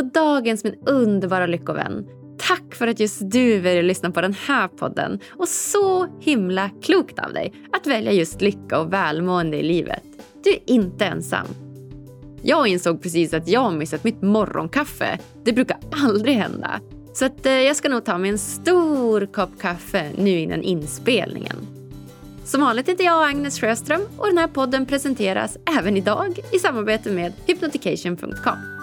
God dagens min underbara lyckovän. Tack för att just du väljer att lyssna på den här podden. Och så himla klokt av dig att välja just lycka och välmående i livet. Du är inte ensam. Jag insåg precis att jag missat mitt morgonkaffe. Det brukar aldrig hända. Så att, eh, jag ska nog ta mig en stor kopp kaffe nu innan inspelningen. Som vanligt heter jag Agnes Sjöström och den här podden presenteras även idag i samarbete med hypnotication.com.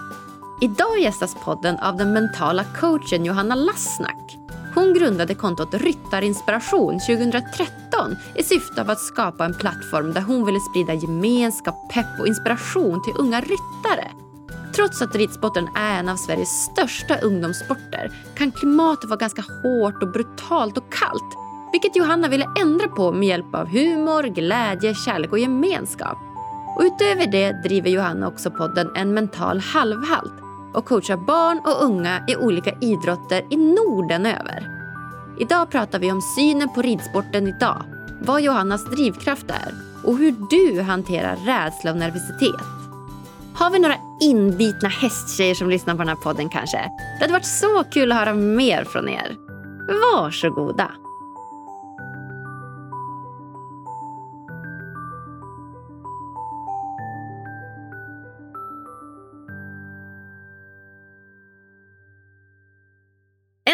Idag gästas podden av den mentala coachen Johanna Lassnack. Hon grundade kontot Ryttarinspiration 2013 i syfte av att skapa en plattform där hon ville sprida gemenskap, pepp och inspiration till unga ryttare. Trots att ridsporten är en av Sveriges största ungdomssporter kan klimatet vara ganska hårt och brutalt och kallt vilket Johanna ville ändra på med hjälp av humor, glädje, kärlek och gemenskap. Och utöver det driver Johanna också podden En mental halvhalt och coachar barn och unga i olika idrotter i Norden över. Idag pratar vi om synen på ridsporten idag, vad Johannas drivkraft är och hur du hanterar rädsla och nervositet. Har vi några inbitna hästtjejer som lyssnar på den här podden kanske? Det hade varit så kul att höra mer från er. Varsågoda!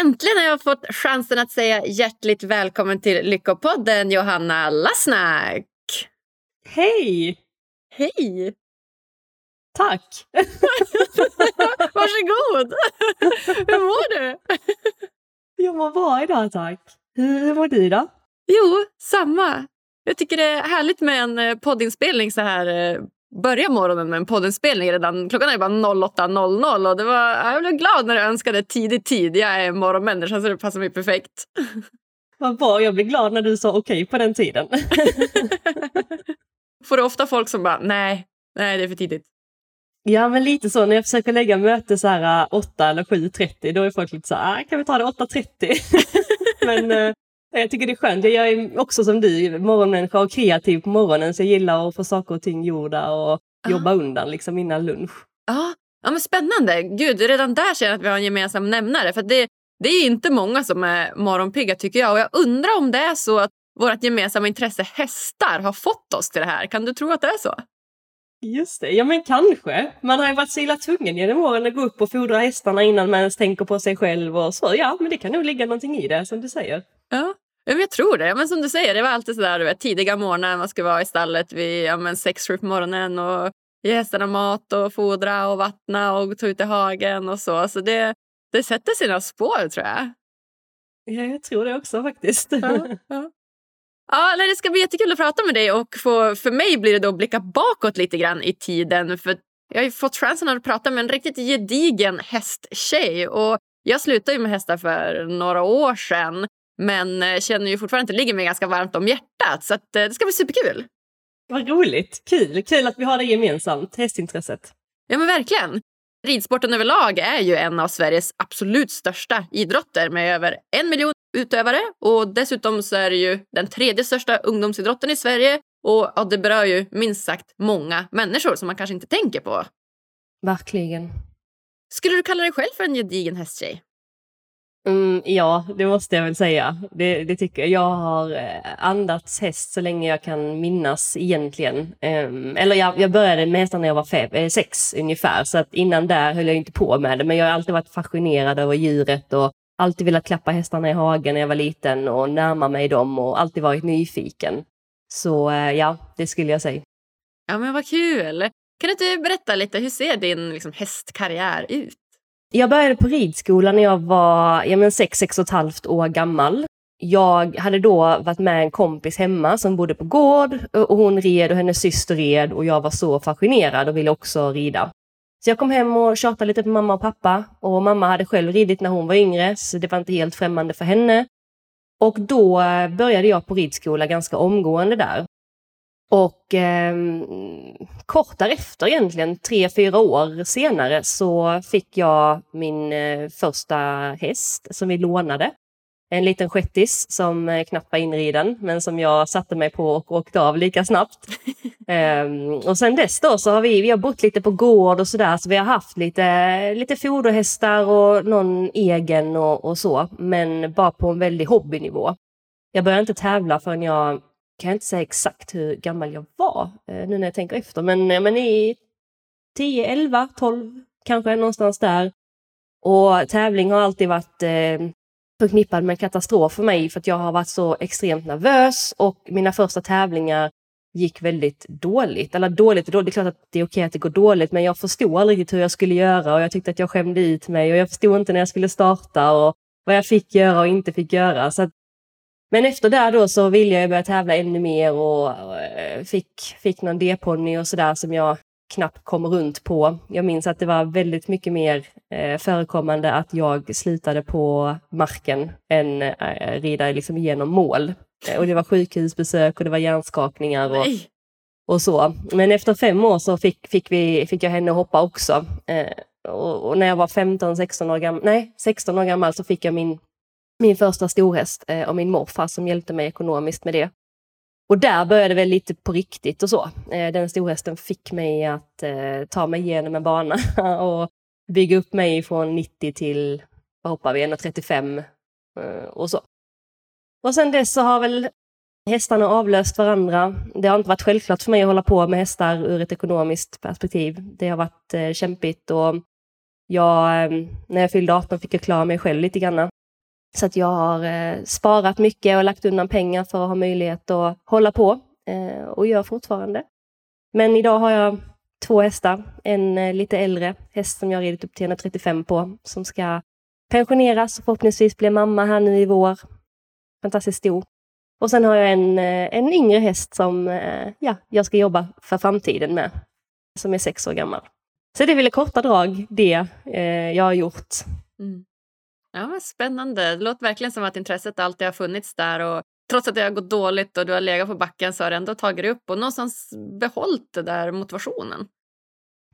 Äntligen har jag fått chansen att säga hjärtligt välkommen till Lyckopodden, Johanna Lassnack. Hej! Hej! Tack! Varsågod! Hur mår du? Jag mår bra idag, tack. Hur, hur mår du då? Jo, samma. Jag tycker det är härligt med en eh, poddinspelning så här eh, börja morgonen med en poddinspelning redan. Klockan är bara 08.00 och det var, jag blev glad när du önskade tidig tid. Jag är morgonmänniska så det passar mig perfekt. Vad bra, jag blev glad när du sa okej okay på den tiden. Får du ofta folk som bara nej, nej det är för tidigt? Ja men lite så när jag försöker lägga möte så här 8 äh, eller 7.30 då är folk lite så här, ah, kan vi ta det 8.30? men äh, jag tycker det är skönt. Jag är också som du, morgonmänniska och kreativ på morgonen så jag gillar att få saker och ting gjorda och ah. jobba undan liksom innan lunch. Ja, ja men spännande. Gud, redan där känner jag att vi har en gemensam nämnare. För det, det är inte många som är morgonpigga tycker jag. Och jag undrar om det är så att vårt gemensamma intresse hästar har fått oss till det här. Kan du tro att det är så? Just det, ja men kanske. Man har ju varit så illa tvungen genom åren att gå upp och fodra hästarna innan man ens tänker på sig själv och så. Ja, men det kan nog ligga någonting i det som du säger. Ja, jag tror det. Men som du säger, det var alltid sådär du vet, tidiga morgnar. Man ska vara i stallet vid ja, men sex, sju på morgonen och ge hästarna mat och fodra och vattna och ta ut i hagen och så. Så det, det sätter sina spår tror jag. Ja, jag tror det också faktiskt. Ja, ja. Ja, det ska bli jättekul att prata med dig och få, för mig blir det då att blicka bakåt lite grann i tiden. För jag har fått chansen att prata med en riktigt gedigen hästtjej och jag slutade ju med hästar för några år sedan men eh, känner ju fortfarande att det ligger mig ganska varmt om hjärtat. Så att, eh, det ska bli superkul. Vad roligt! Kul! Kul att vi har det gemensamt, hästintresset. Ja men verkligen. Ridsporten överlag är ju en av Sveriges absolut största idrotter med över en miljon utövare. Och dessutom så är det ju den tredje största ungdomsidrotten i Sverige. Och ja, det berör ju minst sagt många människor som man kanske inte tänker på. Verkligen. Skulle du kalla dig själv för en gedigen hästtjej? Mm, ja, det måste jag väl säga. Det, det, tycker jag. Jag har eh, andats häst så länge jag kan minnas egentligen. Um, eller jag, jag började med hästar när jag var fem, eh, sex ungefär, så att innan där höll jag inte på med det. Men jag har alltid varit fascinerad över djuret och alltid velat klappa hästarna i hagen när jag var liten och närma mig dem och alltid varit nyfiken. Så eh, ja, det skulle jag säga. Ja, men vad kul! Kan du inte berätta lite, hur ser din liksom, hästkarriär ut? Jag började på ridskolan när jag var ja, men sex, sex och ett halvt år gammal. Jag hade då varit med en kompis hemma som bodde på gård och hon red och hennes syster red och jag var så fascinerad och ville också rida. Så jag kom hem och tjatade lite på mamma och pappa och mamma hade själv ridit när hon var yngre så det var inte helt främmande för henne. Och då började jag på ridskola ganska omgående där. Och eh, kort därefter egentligen, tre, fyra år senare, så fick jag min eh, första häst som vi lånade. en liten shettis som eh, knappt var inriden, men som jag satte mig på och åkte av lika snabbt. um, och sen dess då så har vi, vi har bott lite på gård och sådär, så vi har haft lite, lite foderhästar och någon egen och, och så, men bara på en väldigt hobbynivå. Jag började inte tävla förrän jag, kan jag inte säga exakt hur gammal jag var, eh, nu när jag tänker efter, men, eh, men i 10, 11, 12 kanske någonstans där. Och tävling har alltid varit eh, förknippad med katastrof för mig för att jag har varit så extremt nervös och mina första tävlingar gick väldigt dåligt. Eller dåligt och dåligt, det är klart att det är okej att det går dåligt men jag förstod aldrig riktigt hur jag skulle göra och jag tyckte att jag skämde ut mig och jag förstod inte när jag skulle starta och vad jag fick göra och inte fick göra. Så att, men efter det då så ville jag börja tävla ännu mer och, eh, fick, fick någon D-ponny och sådär som jag knappt kom runt på. Jag minns att det var väldigt mycket mer eh, förekommande att jag slutade på marken än eh, rida liksom genom mål. Eh, och det var sjukhusbesök och det var hjärnskakningar och, och så. Men efter fem år så fick, fick, vi, fick jag henne hoppa också. Eh, och, och, när jag var 15-16 år gammal, nej 16 år gammal så fick jag min, min första storhäst eh, och min morfar som hjälpte mig ekonomiskt med det. Och där började det väl lite på riktigt och så. Eh, den storhästen fick mig att eh, ta mig igenom en bana och bygga upp mig från 90 till, vad hoppar vi, 135 eh, och så. Och sen dess så har väl hästarna avlöst varandra. Det har inte varit självklart för mig att hålla på med hästar ur ett ekonomiskt perspektiv. Det har varit eh, kämpigt och jag, eh, när jag fyllde 18 fick jag klara mig själv lite grann. Så att jag har eh, sparat mycket och lagt undan pengar för att ha möjlighet att hålla på eh, och gör fortfarande. Men idag har jag två hästar. En eh, lite äldre häst som jag har ridit upp till 135 på som ska pensioneras och förhoppningsvis bli mamma här nu i vår. Fantastiskt stor. Och sen har jag en, eh, en yngre häst som eh, ja, jag ska jobba för framtiden med, som är sex år gammal. Så det är väl i korta drag det eh, jag har gjort. Mm. Ja, spännande. Det låter verkligen som att intresset alltid har funnits där. Och trots att det har gått dåligt och du har legat på backen så har du ändå tagit dig upp och någonstans behållit den där motivationen.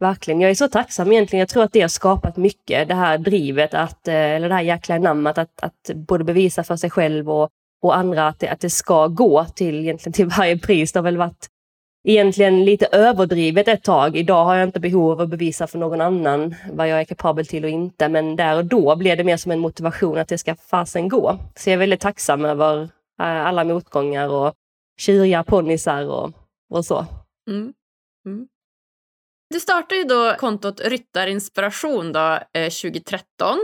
Verkligen. Jag är så tacksam egentligen. Jag tror att det har skapat mycket. Det här drivet, att, eh, eller det här jäkla namnet att, att både bevisa för sig själv och, och andra att det, att det ska gå till, egentligen till varje pris. Det har väl varit egentligen lite överdrivet ett tag. Idag har jag inte behov av att bevisa för någon annan vad jag är kapabel till och inte, men där och då blev det mer som en motivation att det ska fasen gå. Så jag är väldigt tacksam över eh, alla motgångar och tjuriga ponnisar och, och så. Mm. Mm. Du startade ju då kontot Ryttarinspiration då, eh, 2013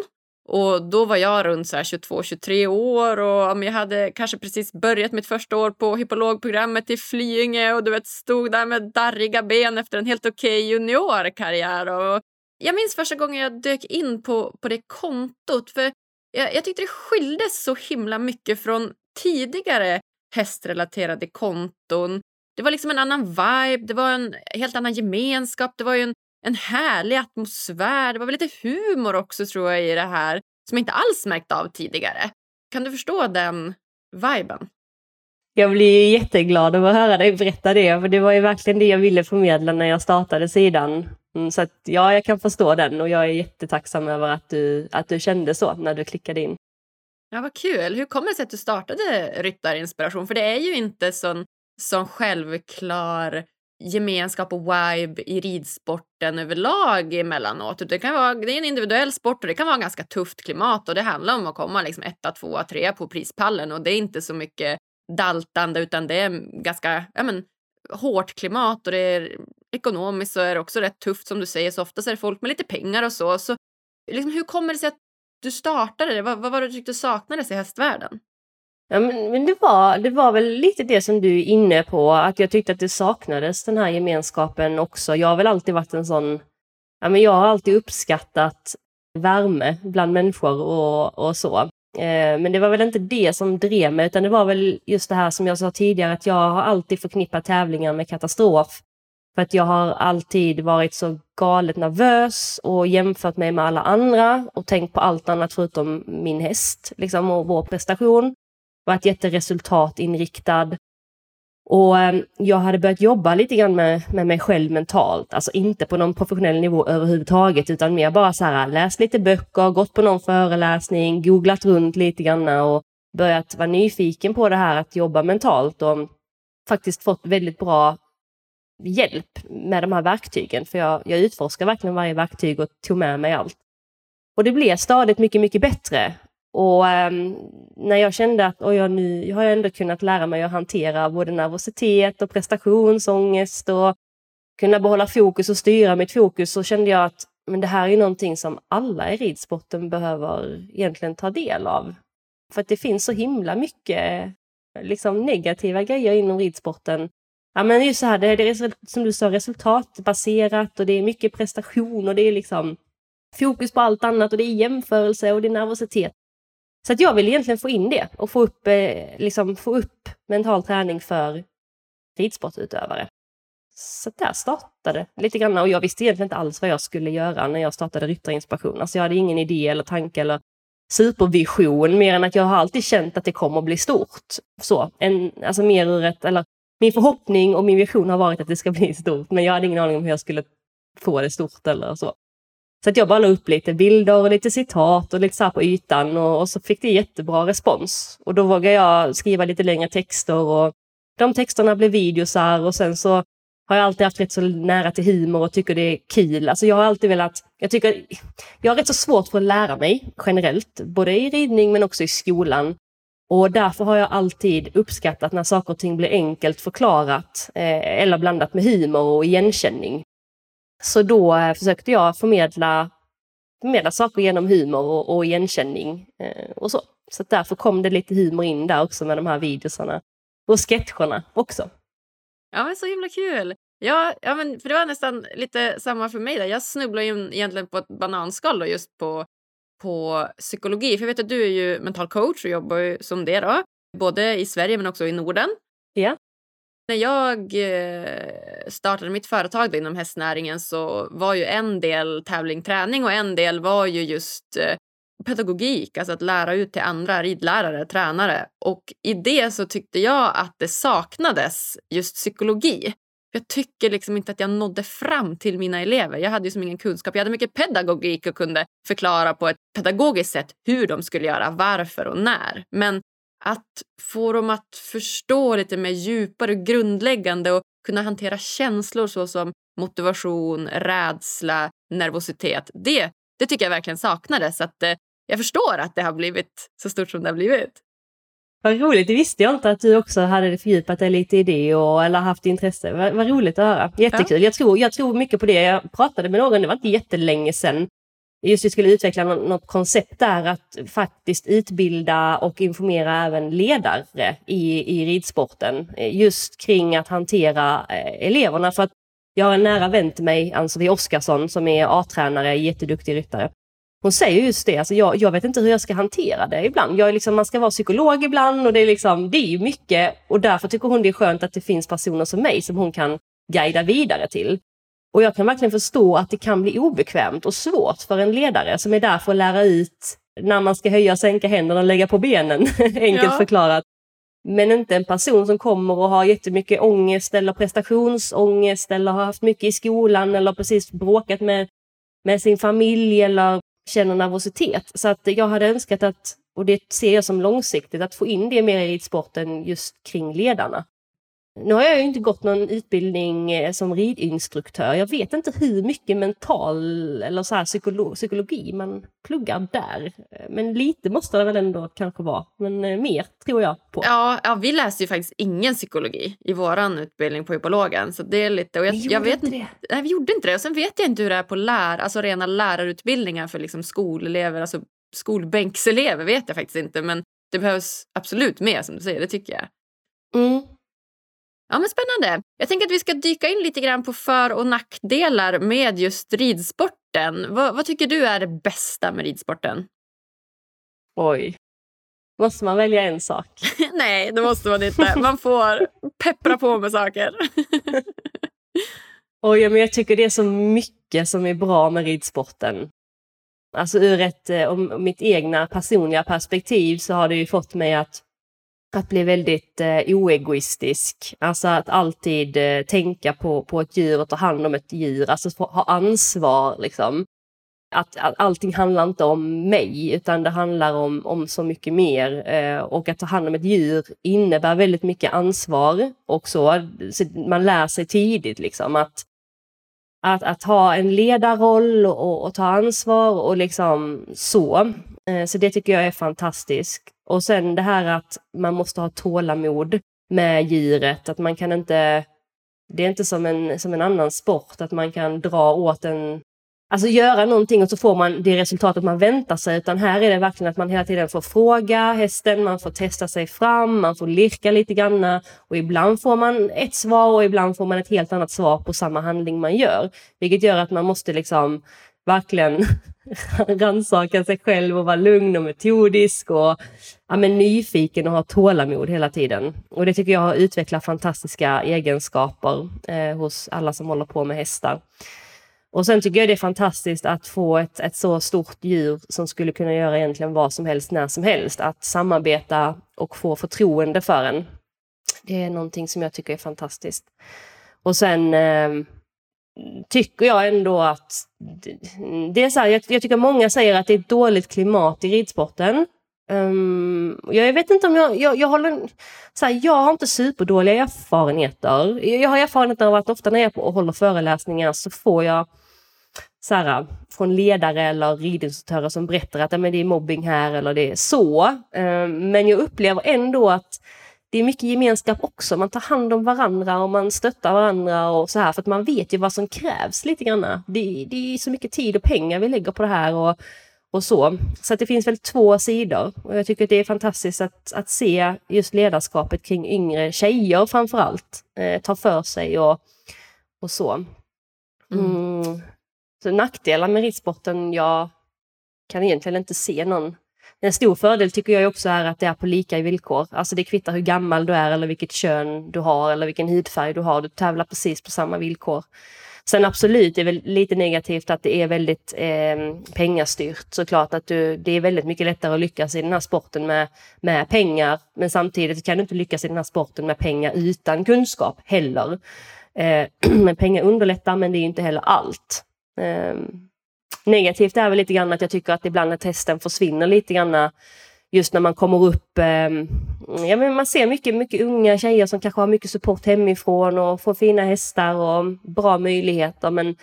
och då var jag runt 22-23 år och jag hade kanske precis börjat mitt första år på hypologprogrammet i Flyinge och du vet, stod där med darriga ben efter en helt okej okay juniorkarriär. Och jag minns första gången jag dök in på, på det kontot för jag, jag tyckte det skildes så himla mycket från tidigare hästrelaterade konton. Det var liksom en annan vibe, det var en helt annan gemenskap, det var ju en en härlig atmosfär. Det var väl lite humor också tror jag i det här som jag inte alls märkt av tidigare. Kan du förstå den viben? Jag blir jätteglad över att höra dig berätta det, för det var ju verkligen det jag ville förmedla när jag startade sidan. Mm, så att, ja, jag kan förstå den och jag är jättetacksam över att du, att du kände så när du klickade in. Ja, vad kul. Hur kommer det sig att du startade Ryttarinspiration? För det är ju inte sån, sån självklar gemenskap och vibe i ridsporten överlag emellanåt. Det, kan vara, det är en individuell sport och det kan vara ganska tufft klimat och det handlar om att komma liksom etta, tvåa, trea på prispallen och det är inte så mycket daltande utan det är ganska ja, men, hårt klimat och det är ekonomiskt så är det också rätt tufft som du säger så ofta är det folk med lite pengar och så. så liksom, hur kommer det sig att du startade det? Vad, vad var det du tyckte saknades i hästvärlden? Ja, men, men det, var, det var väl lite det som du är inne på, att jag tyckte att det saknades den här gemenskapen också. Jag har väl alltid varit en sån, ja, men jag har alltid uppskattat värme bland människor och, och så. Eh, men det var väl inte det som drev mig, utan det var väl just det här som jag sa tidigare, att jag har alltid förknippat tävlingar med katastrof. För att jag har alltid varit så galet nervös och jämfört mig med alla andra och tänkt på allt annat förutom min häst liksom, och vår prestation varit jätteresultatinriktad. Och eh, jag hade börjat jobba lite grann med, med mig själv mentalt, alltså inte på någon professionell nivå överhuvudtaget, utan mer bara så här läst lite böcker, gått på någon föreläsning, googlat runt lite grann och börjat vara nyfiken på det här att jobba mentalt och faktiskt fått väldigt bra hjälp med de här verktygen. För jag, jag utforskar verkligen varje verktyg och tog med mig allt. Och det blev stadigt mycket, mycket bättre. Och um, när jag kände att oj, nu har jag ändå kunnat lära mig att hantera både nervositet och prestationsångest och kunna behålla fokus och styra mitt fokus så kände jag att men det här är någonting som alla i ridsporten behöver egentligen ta del av. För att det finns så himla mycket liksom, negativa grejer inom ridsporten. Ja, men just så här, det är som du sa resultatbaserat och det är mycket prestation och det är liksom fokus på allt annat och det är jämförelse och det är nervositet. Så att jag vill egentligen få in det och få upp, eh, liksom, få upp mental träning för ridsportutövare. Så där startade lite grann och jag visste egentligen inte alls vad jag skulle göra när jag startade Ryttarinspiration. Alltså jag hade ingen idé eller tanke eller supervision mer än att jag har alltid känt att det kommer att bli stort. Så, en, alltså mer ur ett, eller min förhoppning och min vision har varit att det ska bli stort, men jag hade ingen aning om hur jag skulle få det stort eller så. Så att jag bara la upp lite bilder och lite citat och lite så på ytan och, och, så fick det jättebra respons. Och då vågade jag skriva lite längre texter och de texterna blev videosar och sen så har jag alltid haft rätt så nära till humor och tycker det är kul. Alltså jag har alltid velat, jag tycker, jag har rätt så svårt för att lära mig generellt, både i ridning men också i skolan. Och därför har jag alltid uppskattat när saker och ting blir enkelt förklarat eh, eller blandat med humor och igenkänning. Så då eh, försökte jag förmedla, förmedla saker genom humor och, och igenkänning eh, och så. Så därför kom det lite humor in där också med de här videosarna. Och sketcherna också. Ja, men så himla kul! Ja, ja men för det var nästan lite samma för mig. Där. Jag snubblade ju egentligen på ett bananskal då, just på, på psykologi. För jag vet att du är ju mental coach och jobbar som det då. Både i Sverige men också i Norden. Ja. När jag eh, startade mitt företag inom hästnäringen så var ju en del tävling, träning och en del var ju just eh, pedagogik, alltså att lära ut till andra ridlärare, tränare. Och i det så tyckte jag att det saknades just psykologi. Jag tycker liksom inte att jag nådde fram till mina elever. Jag hade ju som ingen kunskap. Jag hade mycket pedagogik och kunde förklara på ett pedagogiskt sätt hur de skulle göra, varför och när. Men att få dem att förstå lite mer djupare och grundläggande och kunna hantera känslor såsom motivation, rädsla, nervositet. Det, det tycker jag verkligen saknades. Att, eh, jag förstår att det har blivit så stort som det har blivit. Vad roligt, det visste jag inte att du också hade fördjupat dig lite i det och, eller haft intresse. Vad, vad roligt att höra. Jättekul. Ja. Jag, tror, jag tror mycket på det. Jag pratade med någon, det var inte jättelänge sedan, just vi skulle utveckla något, koncept där att faktiskt utbilda och informera även ledare i, i ridsporten. Eh, just kring att hantera eh, eleverna. För att jag har en nära vän till mig, Ann-Sofie Oskarsson, som är A-tränare, jätteduktig ryttare. Hon säger just det, alltså jag, jag vet inte hur jag ska hantera det ibland. Jag är liksom, man ska vara psykolog ibland och det är, liksom, det är mycket. Och därför tycker hon det är skönt att det finns personer som mig som hon kan guida vidare till. Och jag kan verkligen förstå att det kan bli obekvämt och svårt för en ledare som är där för att lära ut när man ska höja och sänka händerna och lägga på benen, enkelt ja. förklarat. Men inte en person som kommer och har jättemycket ångest eller prestationsångest eller har haft mycket i skolan eller precis bråkat med, med sin familj eller känner nervositet. Så att jag hade önskat att, och det ser jag som långsiktigt, att få in det mer i ridsporten just kring ledarna. Nu har jag ju inte gått någon utbildning eh, som ridinstruktör. Jag vet inte hur mycket mental eller så här psykolo psykologi man pluggar där. Men lite måste det väl ändå kanske vara. Men eh, mer tror jag på. Ja, ja vi läste ju faktiskt ingen psykologi i vår utbildning på hypologen. Så det är lite, och jag, jag vet inte det. Nej, vi gjorde inte det. Och sen vet jag inte hur det är på lär, alltså rena lärarutbildningar för liksom skolelever, alltså skolbänkselever vet jag faktiskt inte. Men det behövs absolut mer som du säger, det tycker jag. Mm. Ja, men Spännande. Jag tänker att vi ska dyka in lite grann på för och nackdelar med just ridsporten. Vad, vad tycker du är det bästa med ridsporten? Oj. Måste man välja en sak? Nej, det måste man inte. Man får peppra på med saker. Oj, men jag tycker det är så mycket som är bra med ridsporten. Alltså ur ett, eh, om mitt egna personliga perspektiv så har det ju fått mig att att bli väldigt eh, oegoistisk. Alltså att alltid eh, tänka på, på ett djur och ta hand om ett djur, alltså ha ansvar liksom. att, att allting handlar inte om mig, utan det handlar om, om så mycket mer. Eh, och att ta hand om ett djur innebär väldigt mycket ansvar också. Så man lär sig tidigt liksom att, att, att ha en ledarroll och, och ta ansvar och liksom så. Eh, så det tycker jag är fantastiskt. Och sen det här att man måste ha tålamod med djuret, att man kan inte det är inte som en, som en annan sport, att man kan dra åt en Alltså göra någonting och så får man det resultatet man väntar sig. Utan här är det verkligen att man hela tiden får fråga hästen, man får testa sig fram, man får lirka lite grann. Och ibland får man ett svar och ibland får man ett helt annat svar på samma handling man gör. Vilket gör att man måste liksom verkligen rannsaka sig själv och vara lugn och metodisk och ja, men nyfiken och har tålamod hela tiden. Och det tycker jag har utvecklat fantastiska egenskaper eh, hos alla som håller på med hästar. Och sen tycker jag det är fantastiskt att få ett, ett så stort djur som skulle kunna göra egentligen vad som helst när som helst. Att samarbeta och få förtroende för en. Det är någonting som jag tycker är fantastiskt. Och sen eh, tycker jag ändå att... Det är så här, jag, jag, tycker många säger att det är ett dåligt klimat i ridsporten. Um, jag vet inte om jag... Jag, jag, håller, så här, jag har inte superdåliga erfarenheter. Jag har erfarenheter av att ofta när jag håller föreläsningar så får jag så här, från ledare eller ridinstruktörer som berättar att men det är mobbing här eller det är så. Um, men jag upplever ändå att det är mycket gemenskap också. Man tar hand om varandra och man stöttar varandra och så här för att man vet ju vad som krävs lite grann. Det, det är så mycket tid och pengar vi lägger på det här och, och så. Så att det finns väl två sidor och jag tycker att det är fantastiskt att, att se just ledarskapet kring yngre tjejer framför allt. Eh, ta för sig och, och så. Mm. Mm. Så nackdelar med ridsporten, jag kan egentligen inte se någon en stor fördel tycker jag också är att det är på lika villkor. Alltså det kvittar hur gammal du är eller vilket kön du har eller vilken hudfärg du har. Du tävlar precis på samma villkor. Sen absolut, det är väl lite negativt att det är väldigt eh, pengastyrt. Såklart att du, det är väldigt mycket lättare att lyckas i den här sporten med, med pengar. Men samtidigt kan du inte lyckas i den här sporten med pengar utan kunskap heller. Eh, pengar underlättar men det är inte heller allt. Eh, Negativt är väl lite grann att jag tycker att ibland när testen försvinner lite grann just när man kommer upp, eh, ja men man ser mycket, mycket unga tjejer som kanske har mycket support hemifrån och får fina hästar och bra möjligheter men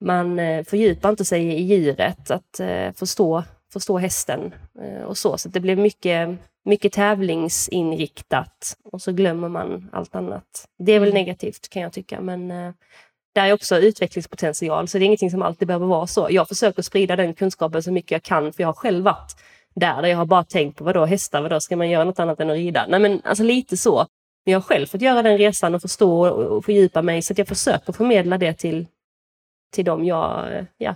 man eh, fördjupar inte sig i djuret, att eh, förstå, förstå hästen eh, och så. Så det blir mycket, mycket tävlingsinriktat och så glömmer man allt annat. Det är väl mm. negativt kan jag tycka men eh, det är också utvecklingspotential, så det är ingenting som alltid behöver vara så. Jag försöker sprida den kunskapen så mycket jag kan, för jag har själv varit där, där jag har bara tänkt på vadå hästar, vadå ska man göra något annat än att rida? Nej men alltså lite så. Men jag har själv fått göra den resan och förstå och fördjupa mig, så att jag försöker förmedla det till, till de jag eh, ja,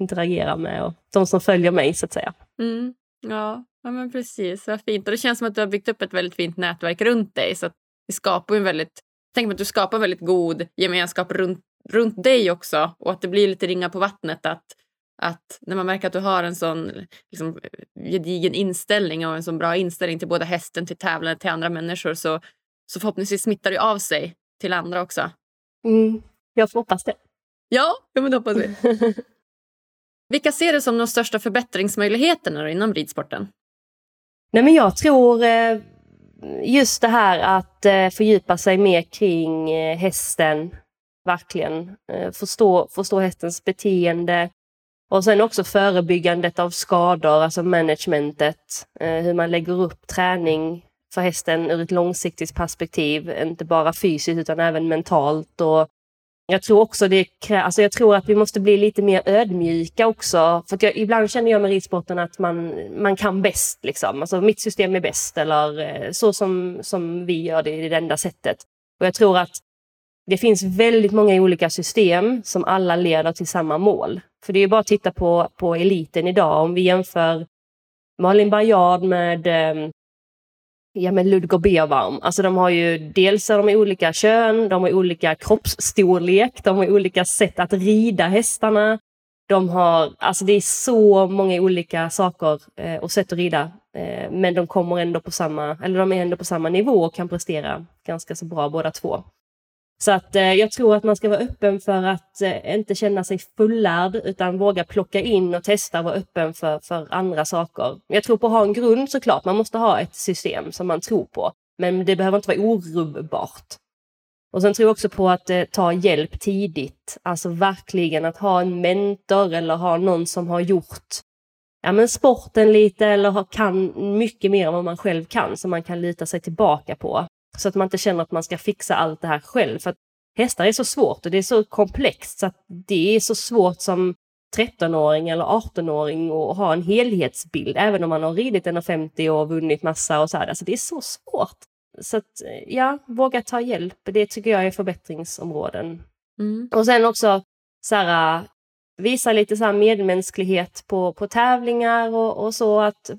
interagerar med och de som följer mig så att säga. Mm. Ja, ja, men precis. Vad fint. Och det känns som att du har byggt upp ett väldigt fint nätverk runt dig. Så det skapar en väldigt Tänk mig att du skapar väldigt god gemenskap runt runt dig också och att det blir lite ringa på vattnet att, att när man märker att du har en sån liksom, gedigen inställning och en sån bra inställning till både hästen, till tävlandet, till andra människor så, så förhoppningsvis smittar det av sig till andra också. Mm, jag hoppas det. Ja, ja men det hoppas vi. Vilka ser du som de största förbättringsmöjligheterna inom ridsporten? Nej, men jag tror eh, just det här att eh, fördjupa sig mer kring eh, hästen, verkligen. Förstå, förstå hästens beteende. Och sen också förebyggandet av skador, alltså managementet. Eh, hur man lägger upp träning för hästen ur ett långsiktigt perspektiv. Inte bara fysiskt utan även mentalt. Och jag tror också det alltså jag tror att vi måste bli lite mer ödmjuka också. För jag, ibland känner jag med ridsporten att man, man kan bäst. Liksom. Alltså, mitt system är bäst eller eh, så som, som vi gör det, det är det enda sättet. Och jag tror att det finns väldigt många olika system som alla leder till samma mål. För det är bara att titta på, på eliten idag. Om vi jämför Malin Baryard med, ehm, ja, med Ludger Beerbaum. Alltså de har ju dels är de olika kön, de har olika kroppsstorlek, de har olika sätt att rida hästarna. De har, alltså det är så många olika saker eh, och sätt att rida. Eh, men de kommer ändå på samma, eller de är ändå på samma nivå och kan prestera ganska så bra båda två. Så att eh, jag tror att man ska vara öppen för att eh, inte känna sig fullärd utan våga plocka in och testa och vara öppen för, för andra saker. Jag tror på att ha en grund såklart, man måste ha ett system som man tror på. Men det behöver inte vara orubbbart. Och sen tror jag också på att eh, ta hjälp tidigt. Alltså verkligen att ha en mentor eller ha någon som har gjort ja, men sporten lite eller har, kan mycket mer än vad man själv kan som man kan lita sig tillbaka på. Så att man inte känner att man ska fixa allt det här själv. För att hästar är så svårt och det är så komplext så att det är så svårt som 13-åring eller 18-åring att ha en helhetsbild, även om man har ridit 1,50 och vunnit massa och så här. Alltså det är så svårt. Så att, ja, våga ta hjälp. Det tycker jag är förbättringsområden. Mm. Och sen också så här, visa lite så medmänsklighet på, på tävlingar och, och så. att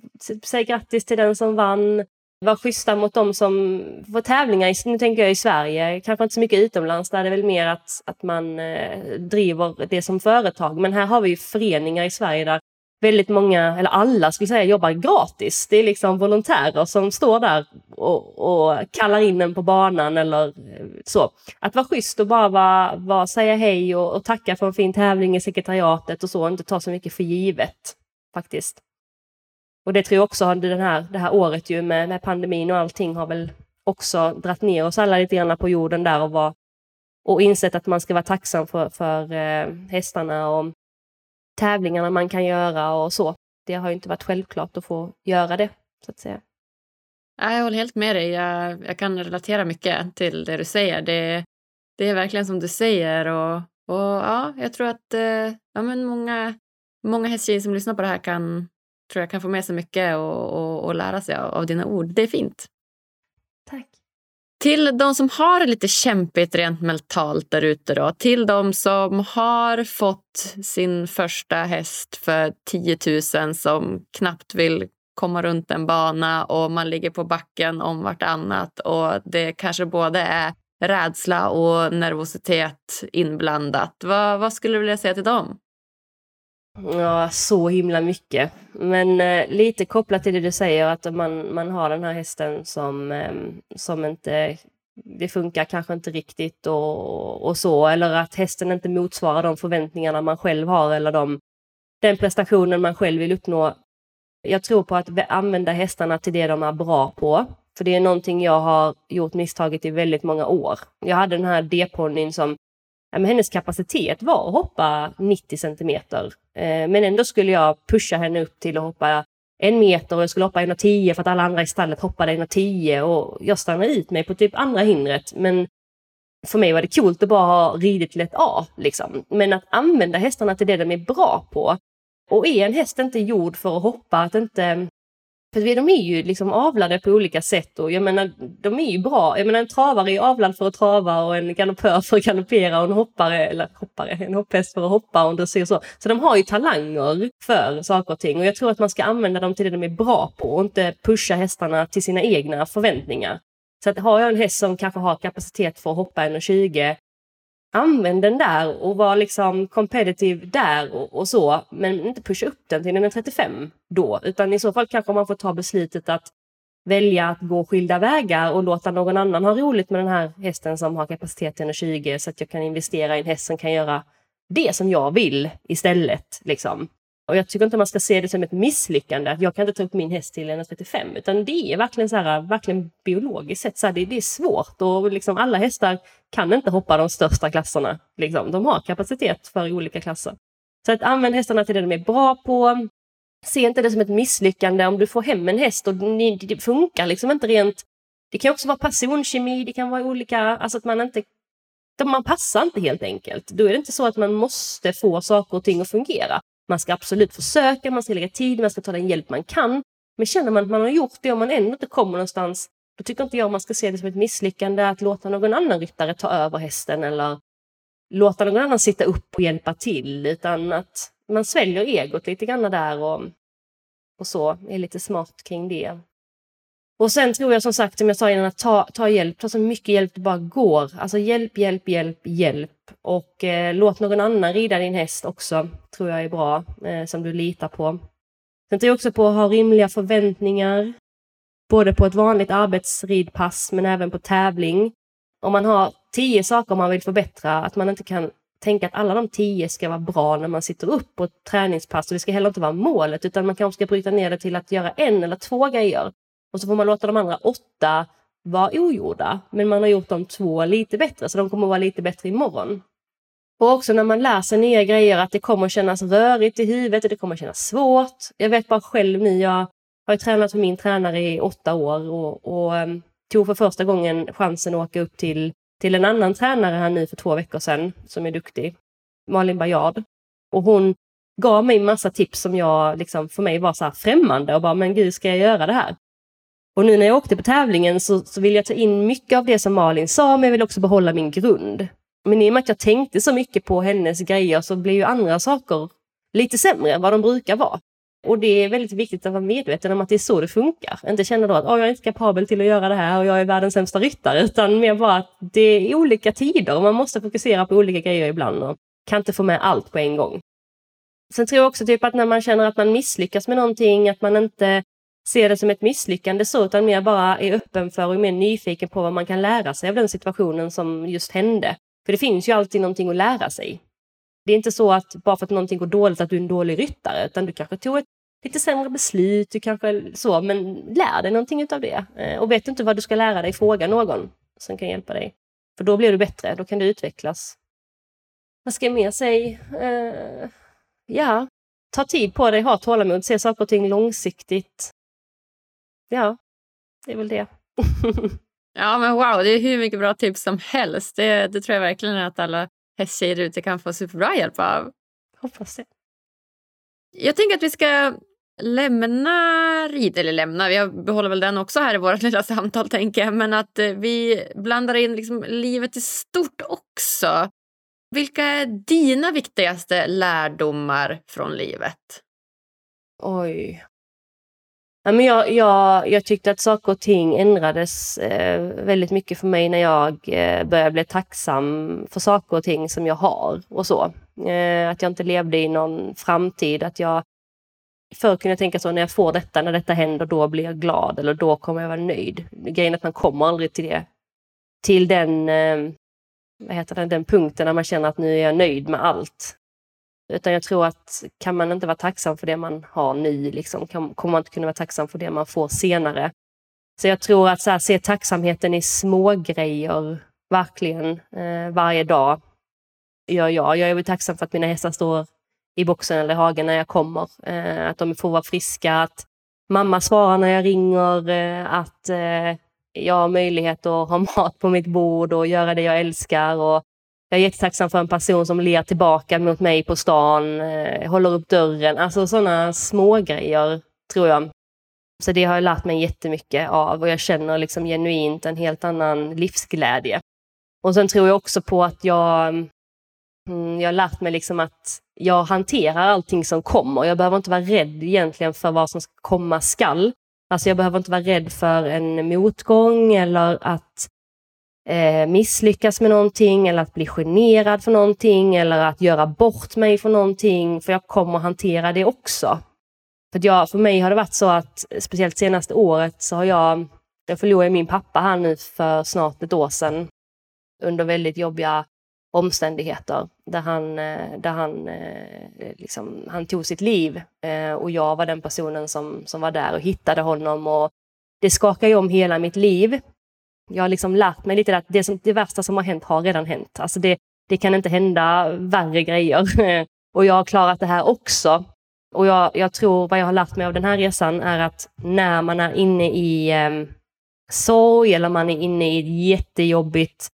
Säg grattis till den som vann vara schyssta mot dem som får tävlingar, nu tänker jag i Sverige, kanske inte så mycket utomlands, där är det väl mer att, att man eh, driver det som företag. Men här har vi ju föreningar i Sverige där väldigt många, eller alla skulle säga, jobbar gratis. Det är liksom volontärer som står där och, och kallar in en på banan eller eh, så. Att vara schysst och bara vara, vara, säga hej och, och tacka för en fin tävling i sekretariatet och så, och inte ta så mycket för givet faktiskt. Och det tror jag också, den här, det här året ju med, med pandemin och allting har väl också dratt ner oss alla lite grann på jorden där och, var, och insett att man ska vara tacksam för, för eh, hästarna och tävlingarna man kan göra och så. Det har ju inte varit självklart att få göra det, så att säga. Jag håller helt med dig. Jag, jag kan relatera mycket till det du säger. Det, det är verkligen som du säger. Och, och ja, jag tror att eh, ja, men många, många hästtjejer som lyssnar på det här kan, tror jag kan få med sig mycket och, och, och lära sig av, av dina ord. Det är fint. Tack. Till de som har det lite kämpigt rent mentalt där ute då. Till de som har fått sin första häst för 10 000 som knappt vill komma runt en bana och man ligger på backen om vartannat och det kanske både är rädsla och nervositet inblandat. Vad, vad skulle du vilja säga till dem? Ja, så himla mycket. Men eh, lite kopplat till det du säger, att man, man har den här hästen som, eh, som inte det funkar kanske inte riktigt och, och så, eller att hästen inte motsvarar de förväntningarna man själv har eller de, den prestationen man själv vill uppnå. Jag tror på att använda hästarna till det de är bra på. För det är någonting jag har gjort misstaget i väldigt många år. Jag hade den här D-ponnyn som men hennes kapacitet var att hoppa 90 centimeter. Eh, men ändå skulle jag pusha henne upp till att hoppa en meter och jag skulle hoppa 1,10 för att alla andra i stallet hoppade 1,10 och jag stannade ut mig på typ andra hindret. Men för mig var det coolt att bara ha ridit till ett A. Liksom. Men att använda hästarna till det de är bra på. Och är en häst inte gjord för att hoppa, att inte för de är ju liksom avlade på olika sätt och jag menar, de är ju bra. Jag menar en travare är avlad för att trava och en galoppör för att galoppera och en hoppare, eller hoppare, en hopphäst för att hoppa och en dressyr så. Så de har ju talanger för saker och ting och jag tror att man ska använda dem till det de är bra på och inte pusha hästarna till sina egna förväntningar. Så att har jag en häst som kanske har kapacitet för att hoppa 1,20 använd den där och var liksom competitive där och, och, så, men inte pusha upp den till den är 35 då, utan i så fall kanske man får ta beslutet att välja att gå skilda vägar och låta någon annan ha roligt med den här hästen som har kapacitet till 120 så att jag kan investera i en häst som kan göra det som jag vill istället. Liksom. Och jag tycker inte man ska se det som ett misslyckande, att jag kan inte ta upp min häst till 1,35, utan det är verkligen, så här, verkligen biologiskt sett, så här, det, det, är svårt och liksom alla hästar kan inte hoppa de största klasserna. Liksom. De har kapacitet för olika klasser. Så att använd hästarna till det de är bra på. Se inte det som ett misslyckande om du får hem en häst och det funkar liksom inte rent. Det kan också vara personkemi, det kan vara olika, alltså att man inte man passar inte helt enkelt. Då är det inte så att man måste få saker och ting att fungera. Man ska absolut försöka, man ska lägga tid, man ska ta den hjälp man kan. Men känner man att man har gjort det och man ändå inte kommer någonstans, då tycker inte jag man ska se det som ett misslyckande att låta någon annan ryttare ta över hästen eller låta någon annan sitta upp och hjälpa till, utan att man sväljer egot lite grann där och, och så, är lite smart kring det. Och sen tror jag som sagt, som jag sa innan, att ta, ta hjälp, ta så mycket hjälp det bara går. Alltså hjälp, hjälp, hjälp, hjälp. Och eh, låt någon annan rida din häst också, tror jag är bra, eh, som du litar på. Sen tror jag också på att ha rimliga förväntningar. Både på ett vanligt arbetsridpass men även på tävling. Om man har tio saker man vill förbättra, att man inte kan tänka att alla de tio ska vara bra när man sitter upp på ett träningspass. Och det ska heller inte vara målet, utan man kanske ska bryta ner det till att göra en eller två grejer. Och så får man låta de andra åtta vara ogjorda. Men man har gjort de två lite bättre, så de kommer att vara lite bättre imorgon. Och också när man lär sig nya grejer, att det kommer att kännas rörigt i huvudet och det kommer att kännas svårt. Jag vet bara själv nu, jag har tränat för min tränare i åtta år och, och um, tog för första gången chansen att åka upp till, till en annan tränare här nu för två veckor sedan, som är duktig, Malin Bajard. Och hon gav mig massa tips som jag, liksom, för mig var så här främmande och bara, men gud, ska jag göra det här? Och nu när jag åkte på tävlingen så, så vill jag ta in mycket av det som Malin sa, men jag vill också behålla min grund. Men i och med att jag tänkte så mycket på hennes grejer så blir ju andra saker lite sämre än vad de brukar vara. Och det är väldigt viktigt att vara medveten om att det är så det funkar. Inte känna då att oh, jag är inte kapabel till att göra det här och jag är världens sämsta ryttare. Utan mer bara att det är olika tider och man måste fokusera på olika grejer ibland och kan inte få med allt på en gång. Sen tror jag också typ att när man känner att man misslyckas med någonting, att man inte ser det som ett misslyckande så, utan mer bara är öppen för och är mer nyfiken på vad man kan lära sig av den situationen som just hände. För det finns ju alltid någonting att lära sig. Det är inte så att bara för att någonting går dåligt att du är en dålig ryttare, utan du kanske tog ett lite sämre beslut, du kanske så, men lär dig någonting av det. Eh, och vet du inte vad du ska lära dig, fråga någon som kan hjälpa dig. För då blir du bättre, då kan du utvecklas. Vad ska jag mer säga? Uh, ja, ta tid på dig, ha tålamod, se saker och ting långsiktigt. Ja, det är väl det. Ja, men wow, det är hur mycket bra tips som helst. Det, det tror jag verkligen att alla hästtjejer ute kan få superbra hjälp av. Hoppas det. Jag tänker att vi ska lämna rid, eller lämna, jag behåller väl den också här i vårt lilla samtal tänker jag, men att eh, vi blandar in liksom livet i stort också. Vilka är dina viktigaste lärdomar från livet? Oj, Ja, men jag, jag, jag tyckte att saker och ting ändrades eh, väldigt mycket för mig när jag eh, började bli tacksam för saker och ting som jag har och så. Eh, att jag inte levde i någon framtid, att jag Förr kunde jag tänka så, när jag får detta, när detta händer, då blir jag glad eller då kommer jag vara nöjd. Grejen är att man kommer aldrig till det. Till den, eh, vad heter det, den punkten när man känner att nu är jag nöjd med allt. Utan jag tror att kan man inte vara tacksam för det man har nu, liksom, kan, kommer man inte kunna vara tacksam för det man får senare. Så jag tror att så här, se tacksamheten i små grejer verkligen, eh, varje dag, gör jag. Jag är tacksam för att mina hästar står i boxen eller i hagen när jag kommer. Eh, att de får vara friska, att mamma svarar när jag ringer, eh, att eh, jag har möjlighet att ha mat på mitt bord och göra det jag älskar. Och jag är jättetacksam för en person som ler tillbaka mot mig på stan, eh, håller upp dörren. Alltså sådana små grejer tror jag. Så det har jag lärt mig jättemycket av och jag känner liksom genuint en helt annan livsglädje. Och sen tror jag också på att jag, mm, jag har lärt mig liksom att jag hanterar allting som kommer. Jag behöver inte vara rädd egentligen för vad som komma skall. Alltså jag behöver inte vara rädd för en motgång eller att eh, misslyckas med någonting eller att bli generad för någonting eller att göra bort mig för någonting, för jag kommer hantera det också. För, jag, för mig har det varit så att, speciellt senaste året, så har jag, jag förlorade min pappa här nu för snart ett år sedan under väldigt jobbiga omständigheter där han, eh, där han, eh, liksom, han tog sitt liv eh, och jag var den personen som, som var där och hittade honom. Och det skakade om hela mitt liv jag har liksom lärt mig lite att det, som, det värsta som har hänt har redan hänt. Alltså det, det kan inte hända värre grejer. och jag har klarat det här också. Och jag, jag, tror vad jag har lärt mig av den här resan är att när man är inne i eh, sorg eller man är inne i ett jättejobbigt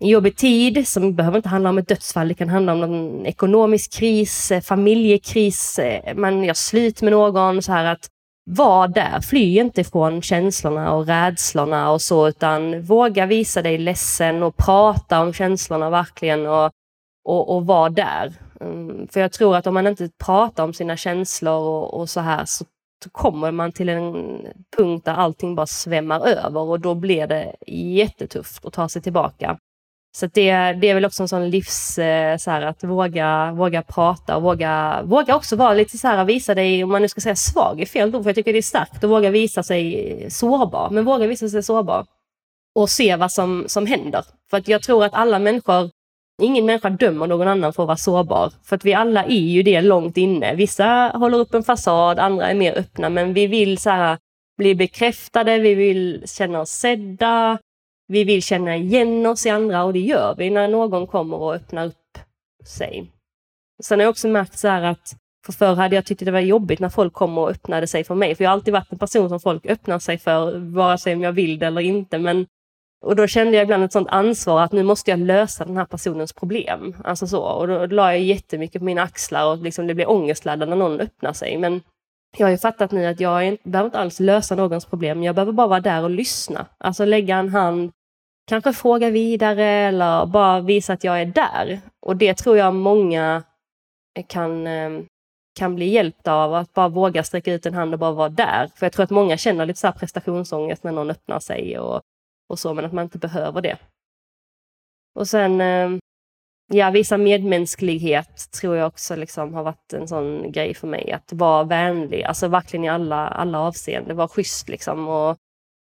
en jobbig tid som behöver inte handla om ett dödsfall, det kan handla om en ekonomisk kris, eh, familjekris, eh, man gör slut med någon, så här att var där, fly inte från känslorna och rädslorna och så, utan våga visa dig ledsen och prata om känslorna verkligen och, och, och vara där. Mm, för jag tror att om man inte pratar om sina känslor och, och så här så kommer man till en punkt där allting bara svämmar över och då blir det jättetufft att ta sig tillbaka. Så det, det är väl också en sån livs, eh, så här, att våga, våga prata och våga, våga också vara lite så här, visa dig, om man nu ska säga svag, är fel ord, för jag tycker det är starkt att våga visa sig sårbar, men våga visa sig sårbar. och se vad som, som händer. För att jag tror att alla människor, ingen människa dömer någon annan för att vara sårbar. För att vi alla är ju det långt inne. Vissa håller upp en fasad, andra är mer öppna, men vi vill så här, bli bekräftade, vi vill känna oss sedda, vi vill känna igen oss i andra och det gör vi när någon kommer och öppnar upp sig. Sen har jag också märkt så här att för förr hade jag tyckt det var jobbigt när folk kom och öppnade sig för mig. För jag har alltid varit en person som folk öppnar sig för, vare sig om jag vill det eller inte. Men, och då kände jag ibland ett sånt ansvar att nu måste jag lösa den här personens problem. Alltså så. Och då, då la jag jättemycket på mina axlar och liksom det blev ångestladdat när någon öppnar sig. Men jag har ju fattat nu att jag inte, behöver inte alls lösa någons problem. Jag behöver bara vara där och lyssna. Alltså lägga en hand, kanske fråga vidare eller bara visa att jag är där. Och det tror jag många eh, kan, ehm, kan bli hjälpta av att bara våga sträcka ut en hand och bara vara där. För jag tror att många känner lite så här prestationsångest när någon öppnar sig och, och så, men att man inte behöver det. Och sen, ehm, ja, visa medmänsklighet tror jag också liksom har varit en sån grej för mig. Att vara vänlig, alltså verkligen i alla, alla avseenden. Vara schysst liksom och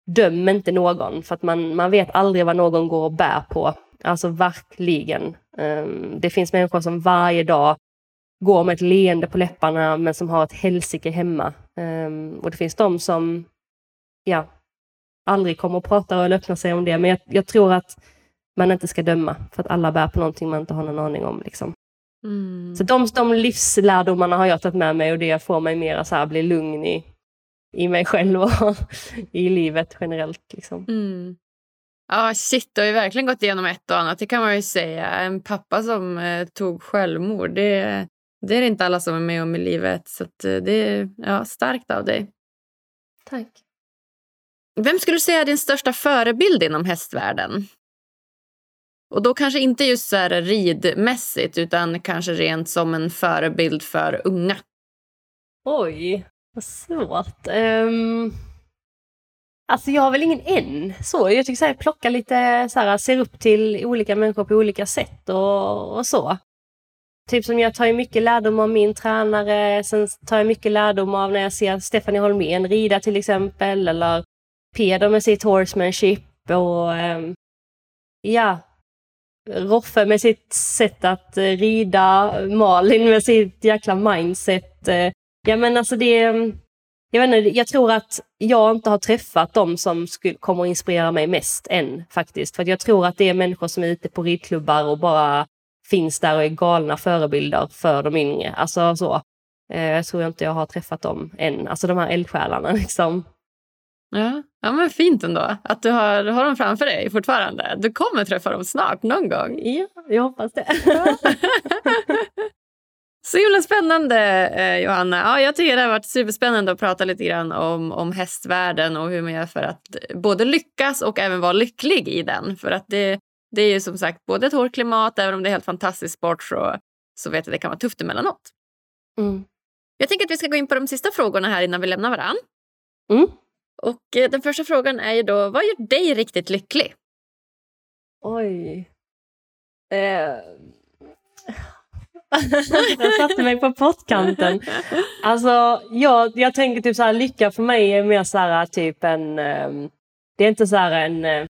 döm inte någon, för att man, man vet aldrig vad någon går och bär på. Alltså verkligen. Um, det finns människor som varje dag går med ett leende på läpparna men som har ett helsike hemma. Um, och det finns de som ja, aldrig kommer att prata eller öppna sig om det. Men jag, jag, tror att man inte ska döma för att alla bär på någonting man inte har någon aning om. Liksom. Mm. Så de, de livslärdomarna har jag tagit med mig och det får mig mer att bli lugn i, i mig själv och i livet generellt. Liksom. Mm. Ja, shit, du har ju verkligen gått igenom ett och annat, det kan man ju säga. En pappa som eh, tog självmord, det, det är det inte alla som är med om i livet. Så eh, det är ja, starkt av dig. Tack. Vem skulle du säga är din största förebild inom hästvärlden? Och då kanske inte just så här ridmässigt utan kanske rent som en förebild för unga. Oj, vad svårt. Um, ehm, alltså jag har väl ingen än. Så, jag tycker så här, plocka lite, så här, ser upp till olika människor på olika sätt och, och så. Typ som jag tar ju mycket lärdom av min tränare, sen tar jag mycket lärdom av när jag ser Stefanie Holmén rida till exempel, eller Peder med sitt horsemanship och um, ja, Roffe med sitt sätt att eh, rida, Malin med sitt jäkla mindset. Uh, ja men alltså det, jag, vet inte, jag tror att jag inte har träffat de som skulle, kommer att inspirera mig mest än faktiskt. För jag tror att det är människor som är ute på ridklubbar och bara finns där och är galna förebilder för de yngre. Alltså så. Eh, jag tror inte jag har träffat dem än, alltså de här eldsjälarna liksom. Ja. ja, men fint ändå att du har, har dem framför dig fortfarande. Du kommer träffa dem snart, någon gång. Ja, jag hoppas det. Så himla spännande, eh, Johanna. Ja, jag tycker det har varit superspännande att prata lite grann om, om hästvärlden och hur man gör för att både lyckas och även vara lycklig i den. För att det, det är ju som sagt både ett hårt klimat, även om det är helt fantastisk sport så, så vet jag att det kan vara tufft emellanåt. Mm. Jag tänker att vi ska gå in på de sista frågorna här innan vi lämnar varann. Mm. Och eh, den första frågan är ju då, vad gör dig riktigt lycklig? Oj. Eh jag satte mig på pottkanten. Alltså, jag, jag tänker typ så här, lycka för mig är mer så här typ en... Ehm, det är inte så här en... Eh,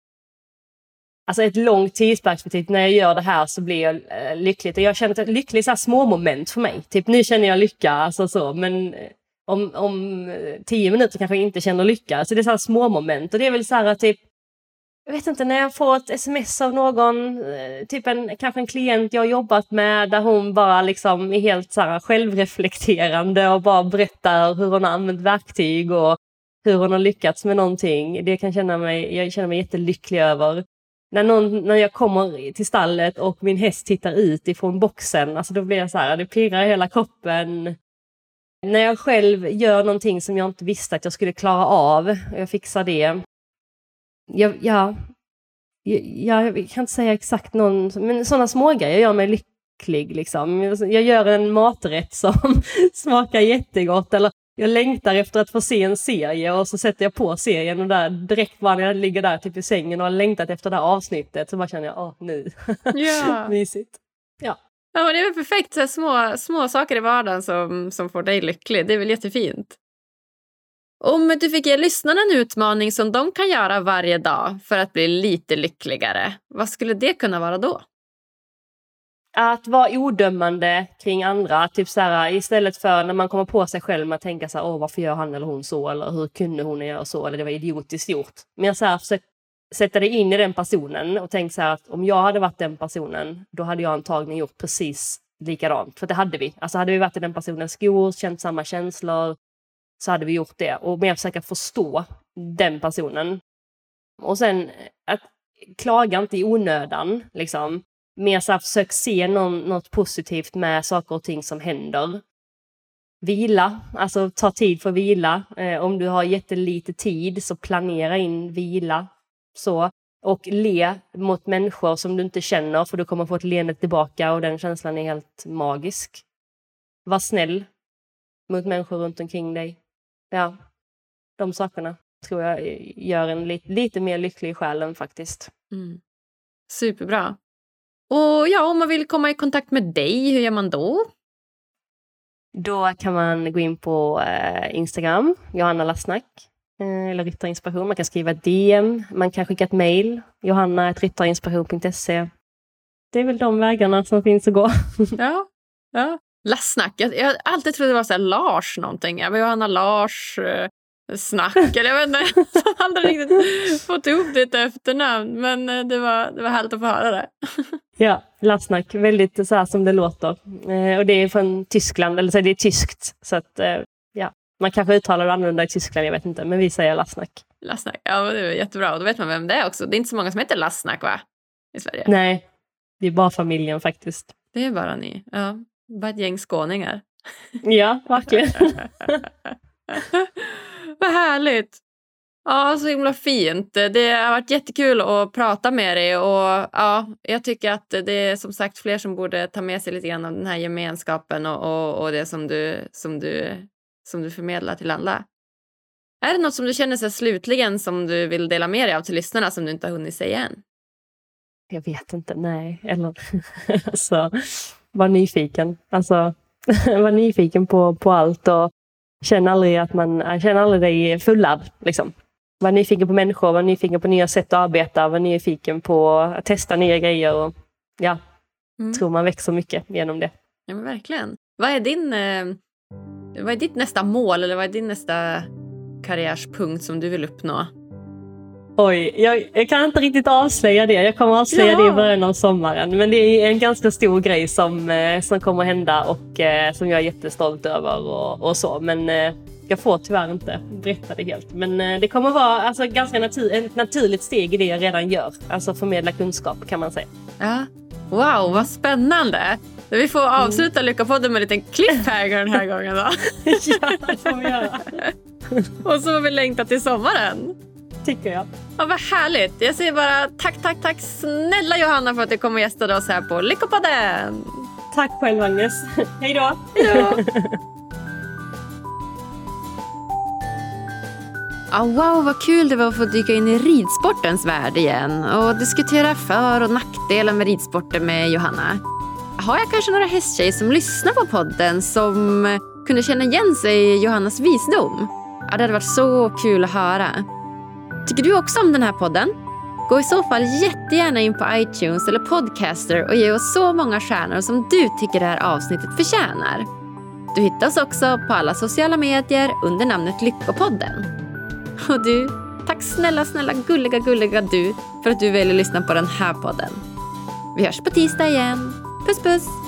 alltså ett långt tidsperspektiv. När jag gör det här så blir jag eh, lycklig. Jag känner att lycklig är så här små moment för mig. Typ nu känner jag lycka, alltså så. Men eh, om, om tio minuter kanske jag inte känner lycka. Så det är så här små moment. Och det är väl så här typ, jag vet inte, när jag får ett sms av någon, eh, typ en, kanske en klient jag jobbat med där hon bara liksom är helt så här självreflekterande och bara berättar hur hon har använt verktyg och hur hon har lyckats med någonting. Det kan känna mig, jag känner mig jättelycklig över. När, någon, när jag kommer till stallet och min häst tittar ut ifrån boxen, alltså då blir jag så här, det pirrar i hela kroppen. När jag själv gör någonting som jag inte visste att jag skulle klara av, jag fixar det. Jag, ja, jag, jag kan inte säga exakt någon, men sådana smågrejer gör mig lycklig. Liksom. Jag gör en maträtt som smakar jättegott eller jag längtar efter att få se en serie och så sätter jag på serien och där direkt när jag ligger där typ i sängen och har längtat efter det här avsnittet så bara känner jag, åh nu, ja. mysigt. Ja. Ja, men det är väl perfekt. Så små, små saker i vardagen som, som får dig lycklig. Det är väl jättefint. Om du fick ge lyssnarna en utmaning som de kan göra varje dag för att bli lite lyckligare, vad skulle det kunna vara då? Att vara odömande kring andra. Typ så här, istället för när man kommer på sig själv med att tänka så här, Åh, varför gör han eller hon så? Eller hur kunde hon göra så? Eller det var idiotiskt gjort. Men så här, försök sätta dig in i den personen och tänk så här att om jag hade varit den personen, då hade jag antagligen gjort precis likadant. För det hade vi. Alltså hade vi varit i den personens skor, känt samma känslor, så hade vi gjort det. Och mer försöka förstå den personen. Och sen eh, att klaga inte i onödan. Liksom. Mer så här, försök se någon, något positivt med saker och ting som händer. Vila, alltså ta tid för vila. Eh, om du har jättelite tid så planera in vila. Så. Och le mot människor som du inte känner för du kommer få ett leende tillbaka och den känslan är helt magisk. Var snäll mot människor runt omkring dig. Ja, de sakerna tror jag gör en lite, lite mer lycklig i själen faktiskt. Mm. Superbra. Och ja, om man vill komma i kontakt med dig, hur gör man då? Då kan man gå in på eh, Instagram, Johanna Lassnack, eh, eller Ryttarinspiration. Man kan skriva DM, man kan skicka ett mejl, johanna.ryttarinspiration.se. Det är väl de vägarna som finns att gå. ja, ja. Lassnack, jag, jag har alltid trott det var så Lars någonting. Johanna Lars, eh, snack. Eller jag vet inte, jag har aldrig riktigt fått ihop ditt efternamn. Men eh, det var, det var härligt att få höra det. ja, Lasnack, väldigt så här som det låter. Eh, och det är från Tyskland, eller så är det är tyskt. Så att, ja, man kanske uttalar det annorlunda i Tyskland, jag vet inte. Men vi säger Lasnack. Lasnack, ja det är jättebra. Och då vet man vem det är också. Det är inte så många som heter Lasnack va? I Sverige. Nej, det är bara familjen faktiskt. Det är bara ni, ja. Bara ett gäng skåningar. ja, verkligen. Vad härligt! Ja, så himla fint. Det har varit jättekul att prata med dig och ja, jag tycker att det är som sagt fler som borde ta med sig lite grann av den här gemenskapen och, och, och det som du, som, du, som du förmedlar till andra. Är det något som du känner sig slutligen som du vill dela med dig av till lyssnarna som du inte har hunnit säga än? Jag vet inte, nej. Eller alltså, var nyfiken. Alltså, var nyfiken på, på allt och Känn aldrig att man känn aldrig dig fullad. Liksom. Var nyfiken på människor, var nyfiken på nya sätt att arbeta, var nyfiken på att testa nya grejer. Och, ja, mm. tror man växer mycket genom det. Ja, men verkligen. Vad är, din, eh, vad är ditt nästa mål eller vad är din nästa karriärspunkt som du vill uppnå? Oj, jag, jag, kan inte riktigt avslöja det. Jag kommer avslöja ja. det i början av sommaren. Men det är en ganska stor grej som, eh, som kommer hända och eh, som jag är jättestolt över och, och så. Men eh, jag får tyvärr inte berätta det helt. Men det kommer vara alltså, ganska natur ett naturligt steg i det jag redan gör. Alltså förmedla kunskap kan man säga. Ja. Wow, vad spännande! Vi får mm. avsluta mm. Lyckopodden med en liten cliffhanger den här gången då. ja, det får vi göra. och så får vi längta till sommaren tycker jag. Ja, vad härligt. Jag säger bara tack, tack, tack snälla Johanna för att du kom och gästade oss här på Lyckopodden. Tack själv Agnes. Hej då. Hej då. Oh, wow, vad kul det var att få dyka in i ridsportens värld igen och diskutera för och nackdelar med ridsporten med Johanna. Har jag kanske några hästtjejer som lyssnar på podden som kunde känna igen sig i Johannas visdom? Ja, det hade varit så kul att höra. Tycker du också om den här podden? Gå i så fall jättegärna in på iTunes eller Podcaster och ge oss så många stjärnor som du tycker det här avsnittet förtjänar. Du hittar oss också på alla sociala medier under namnet Lyckopodden. Och du, tack snälla, snälla, gulliga, gulliga du för att du väljer att lyssna på den här podden. Vi hörs på tisdag igen. Puss puss!